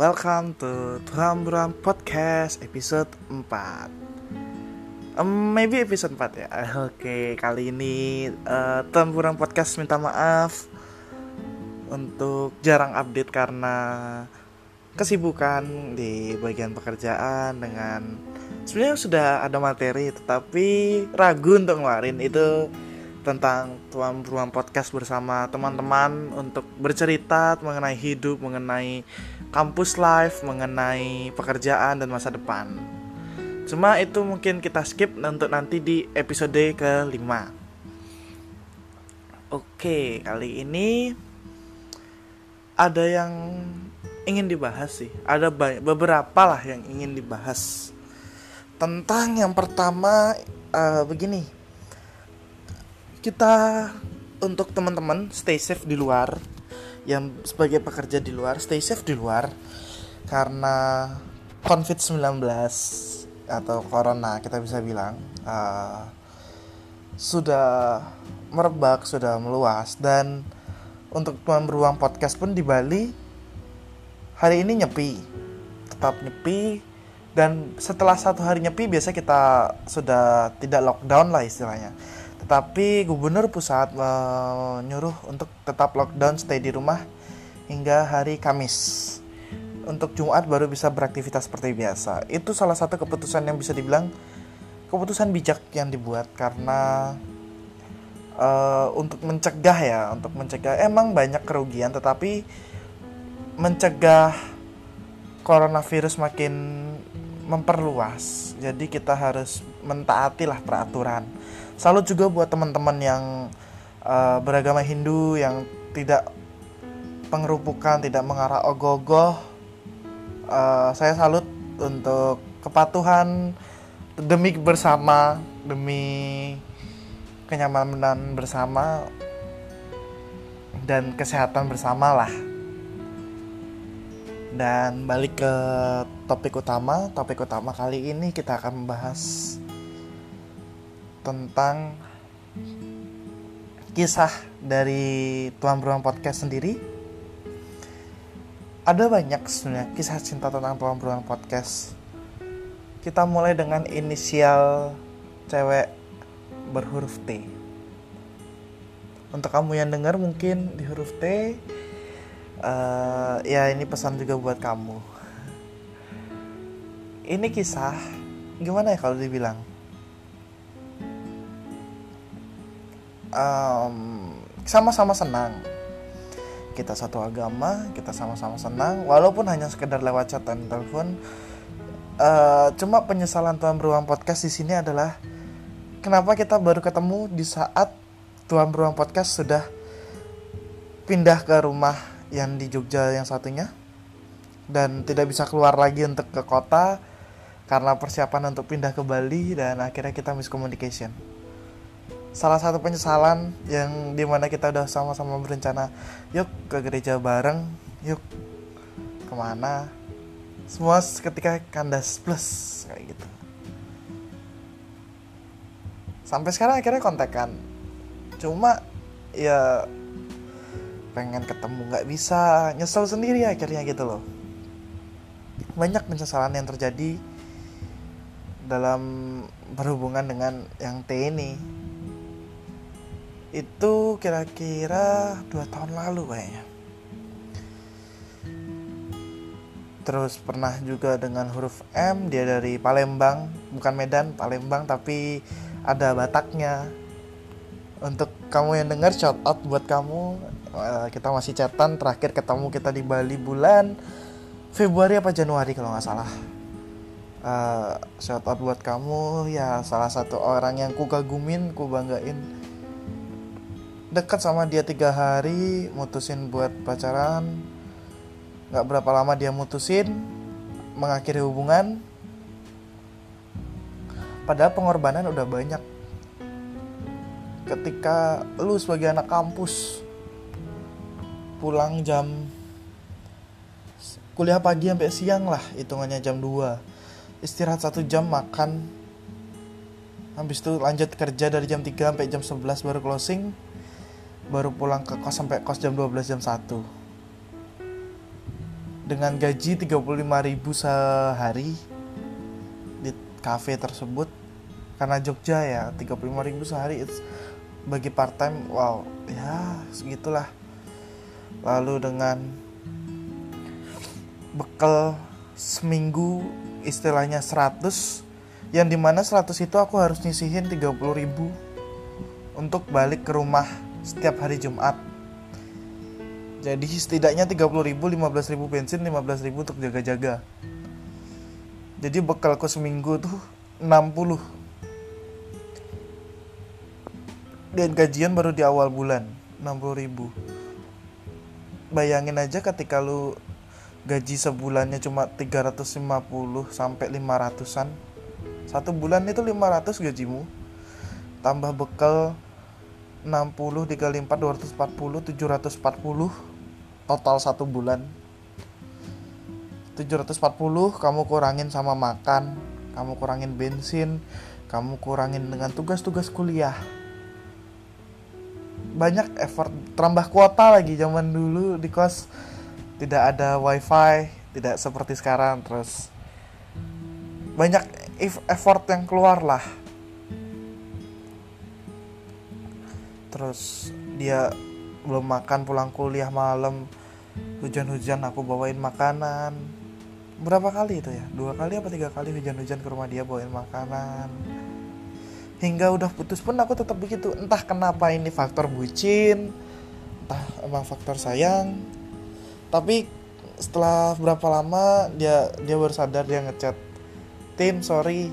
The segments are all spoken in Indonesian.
welcome to Tuhan Buram Podcast episode 4 um, Maybe episode 4 ya. Oke, kali ini uh, Tuhan Buram Podcast minta maaf Untuk jarang update karena Kesibukan di bagian pekerjaan dengan Sebenarnya sudah ada materi Tetapi ragu untuk ngeluarin. Itu tentang tuan beruang podcast bersama teman-teman untuk bercerita mengenai hidup, mengenai kampus life, mengenai pekerjaan dan masa depan. Cuma itu mungkin kita skip untuk nanti di episode kelima. Oke, kali ini ada yang ingin dibahas sih. Ada banyak, beberapa lah yang ingin dibahas. Tentang yang pertama uh, begini kita untuk teman-teman stay safe di luar. Yang sebagai pekerja di luar stay safe di luar. Karena COVID-19 atau corona kita bisa bilang uh, sudah merebak sudah meluas. Dan untuk tuan beruang podcast pun di Bali hari ini nyepi. Tetap nyepi. Dan setelah satu hari nyepi biasa kita sudah tidak lockdown lah istilahnya tetapi gubernur pusat menyuruh untuk tetap lockdown stay di rumah hingga hari Kamis. Untuk Jumat baru bisa beraktivitas seperti biasa. Itu salah satu keputusan yang bisa dibilang keputusan bijak yang dibuat karena uh, untuk mencegah ya, untuk mencegah emang banyak kerugian tetapi mencegah coronavirus makin memperluas. Jadi kita harus mentaati lah peraturan salut juga buat teman-teman yang uh, beragama Hindu yang tidak pengerupukan tidak mengarah ogoh-ogoh. Uh, saya salut untuk kepatuhan demi bersama demi kenyamanan bersama dan kesehatan bersama lah. Dan balik ke topik utama topik utama kali ini kita akan membahas tentang kisah dari Tuan Beruang Podcast sendiri. Ada banyak sebenarnya kisah cinta tentang Tuan Beruang Podcast. Kita mulai dengan inisial cewek berhuruf T. Untuk kamu yang dengar mungkin di huruf T uh, ya ini pesan juga buat kamu. Ini kisah gimana ya kalau dibilang sama-sama senang. Kita satu agama kita sama-sama senang walaupun hanya sekedar lewat chat dan telepon. Uh, cuma penyesalan Tuhan Beruang Podcast di sini adalah kenapa kita baru ketemu di saat Tuhan Beruang Podcast sudah pindah ke rumah yang di Jogja yang satunya? Dan tidak bisa keluar lagi untuk ke kota karena persiapan untuk pindah ke Bali dan akhirnya kita miscommunication salah satu penyesalan yang di mana kita udah sama-sama berencana yuk ke gereja bareng yuk ke mana? Semua ketika kandas plus kayak gitu. Sampai sekarang akhirnya kontekan. Cuma ya pengen ketemu nggak bisa nyesel sendiri akhirnya gitu loh. Banyak penyesalan yang terjadi dalam berhubungan dengan yang T ini itu kira-kira dua tahun lalu kayaknya. Terus pernah juga dengan huruf M dia dari Palembang bukan Medan Palembang tapi ada Bataknya. Untuk kamu yang dengar shout out buat kamu. Eh, kita masih catatan terakhir ketemu kita di Bali bulan Februari apa Januari kalau nggak salah. Uh, shout out buat kamu ya salah satu orang yang ku kagumin ku banggain dekat sama dia tiga hari mutusin buat pacaran. Nggak berapa lama dia mutusin mengakhiri hubungan. Padahal pengorbanan udah banyak. Ketika lu sebagai anak kampus pulang jam kuliah pagi sampai siang lah hitungannya jam 2 istirahat satu jam makan. Habis itu lanjut kerja dari jam 3 sampai jam 11 baru closing baru pulang ke kos sampai kos jam 12 jam 1 dengan gaji 35.000 sehari di cafe tersebut karena Jogja ya 35.000 sehari it's bagi part time wow ya segitulah. Lalu dengan bekal seminggu istilahnya 100 yang di mana 100 itu aku harus nyisihin 30.000 untuk balik ke rumah setiap hari Jumat. Jadi setidaknya 30.000 15.000 bensin 15.000 untuk jaga-jaga. Jadi bekalku seminggu tuh 60 dan gajian baru di awal bulan 60.000 bayangin aja ketika lu gaji sebulannya cuma 350 sampai 500-an satu bulan itu 500 gajimu. Tambah bekal 60 dikali 4 240 740 total satu bulan. 740 kamu kurangin sama makan kamu kurangin bensin kamu kurangin dengan tugas-tugas kuliah. Banyak effort tambah kuota lagi zaman dulu di kos. Tidak ada wifi tidak seperti sekarang terus. Banyak effort yang keluar lah terus dia belum makan pulang kuliah malam. Hujan-hujan aku bawain makanan. Berapa kali itu ya? Dua kali apa tiga kali hujan-hujan ke rumah dia bawain makanan. Hingga udah putus pun aku tetap begitu. Entah kenapa ini faktor bucin entah emang faktor sayang. Tapi setelah berapa lama dia dia baru sadar dia ngechat tim sorry.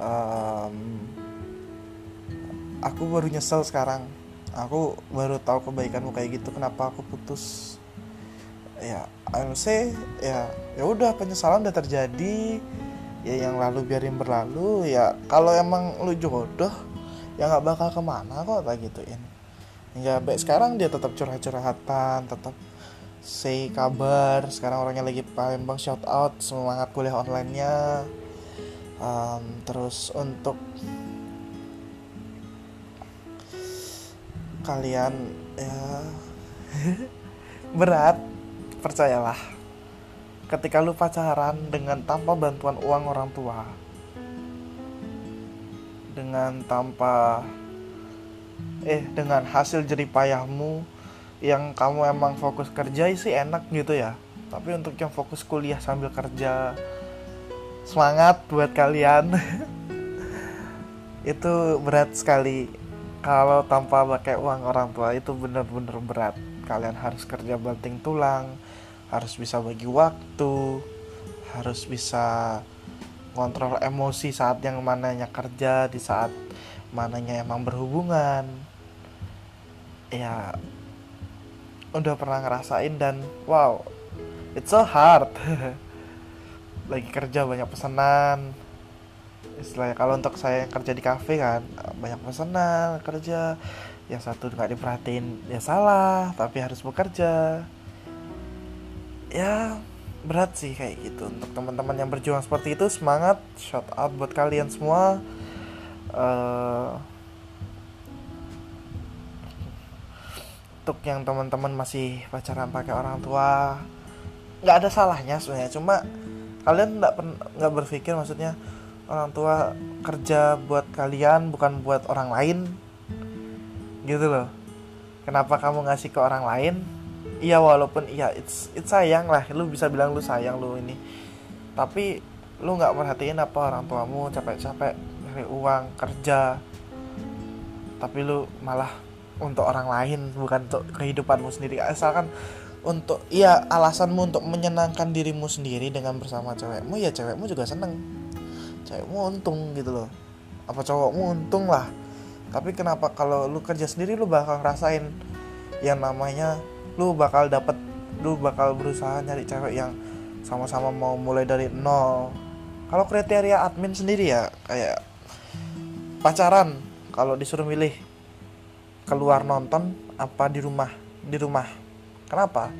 Um, aku baru nyesel sekarang. Aku baru tahu kebaikanmu kayak gitu kenapa aku putus. Ya I say ya ya udah penyesalan udah terjadi. Ya yang lalu biarin berlalu. Ya kalau emang lu jodoh ya nggak bakal ke mana kok kayak gituin. Hingga baik sekarang dia tetap curhat-curhatan tetap say kabar. Sekarang orangnya lagi Palembang shout out semangat kuliah onlinenya. Um, terus untuk kalian ya. Berat percayalah. Ketika lu pacaran dengan tanpa bantuan uang orang tua dengan tanpa eh dengan hasil jeripayahmu yang kamu emang fokus kerja sih enak gitu ya. Tapi untuk yang fokus kuliah sambil kerja semangat buat kalian. Itu berat sekali kalau tanpa pakai uang orang tua itu bener-bener berat. Kalian harus kerja banting tulang harus bisa bagi waktu harus bisa kontrol emosi saat yang mananya kerja di saat mananya emang berhubungan. Ya udah pernah ngerasain dan wow it's so hard. Lagi kerja banyak pesanan istilahnya kalau untuk saya kerja di kafe kan banyak pesanan kerja. Yang satu nggak diperhatiin ya salah tapi harus bekerja. Ya berat sih kayak gitu. Untuk teman-teman yang berjuang seperti itu semangat shout out buat kalian semua. Uh, untuk yang teman-teman masih pacaran pakai orang tua nggak ada salahnya sebenarnya. Cuma kalian nggak nggak berpikir maksudnya orang tua kerja buat kalian bukan buat orang lain. Gitu loh. Kenapa kamu ngasih ke orang lain? Iya walaupun iya it's, it's sayang lah. Lu bisa bilang lu sayang lu ini. Tapi lu nggak perhatiin apa orang tuamu capek-capek dari uang kerja. Tapi lu malah untuk orang lain bukan untuk kehidupanmu sendiri. Asalkan untuk iya alasanmu untuk menyenangkan dirimu sendiri dengan bersama cewekmu ya cewekmu juga seneng cewekmu untung gitu loh. Apa cowokmu untung lah. Tapi kenapa kalau lu kerja sendiri lu bakal ngerasain yang namanya lu bakal dapet lu bakal berusaha nyari cewek yang sama-sama mau mulai dari nol. Kalau kriteria admin sendiri ya kayak pacaran kalau disuruh milih keluar nonton apa di rumah? Di rumah. Kenapa?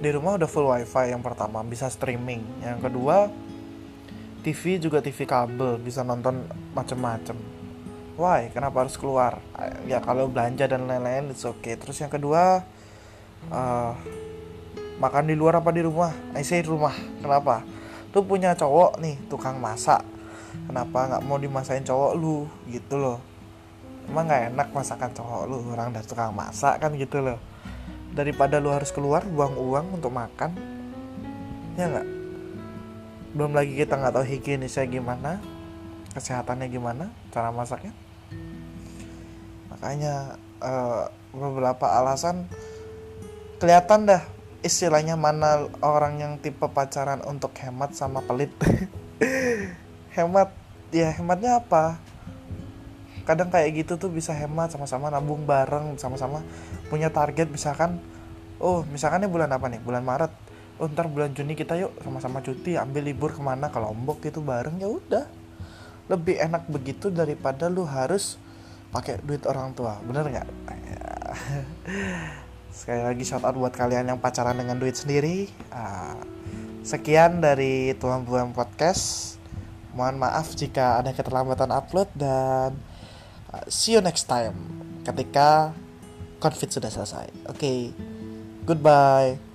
Di rumah udah full wifi yang pertama bisa streaming. Yang kedua TV juga TV kabel bisa nonton macem-macem. Why? Kenapa harus keluar? Ya kalau belanja dan lain-lain it's okay. Terus yang kedua uh, makan di luar apa di rumah? I say rumah. Kenapa? Tuh punya cowok nih tukang masak. Kenapa nggak mau dimasain cowok lu? Gitu loh. Emang nggak enak masakan cowok lu? Orang dari tukang masak kan gitu loh. Daripada lu harus keluar buang uang untuk makan. Ya nggak belum lagi kita nggak tahu higienisnya gimana kesehatannya gimana cara masaknya. Makanya uh, beberapa alasan kelihatan dah istilahnya mana orang yang tipe pacaran untuk hemat sama pelit. Hemat ya hematnya apa? Kadang kayak gitu tuh bisa hemat sama-sama nabung bareng sama-sama punya target. Misalkan oh misalkan ini bulan apa nih? Bulan Maret oh ntar bulan Juni kita yuk sama-sama cuti ambil libur ke mana ke Lombok gitu bareng. Ya udah. Lebih enak begitu daripada lu harus pakai duit orang tua. Bener nggak? Sekali lagi shout out buat kalian yang pacaran dengan duit sendiri. Uh, sekian dari tuan buan podcast. Mohon maaf jika ada keterlambatan upload dan uh, see you next time ketika covid sudah selesai. Oke okay. goodbye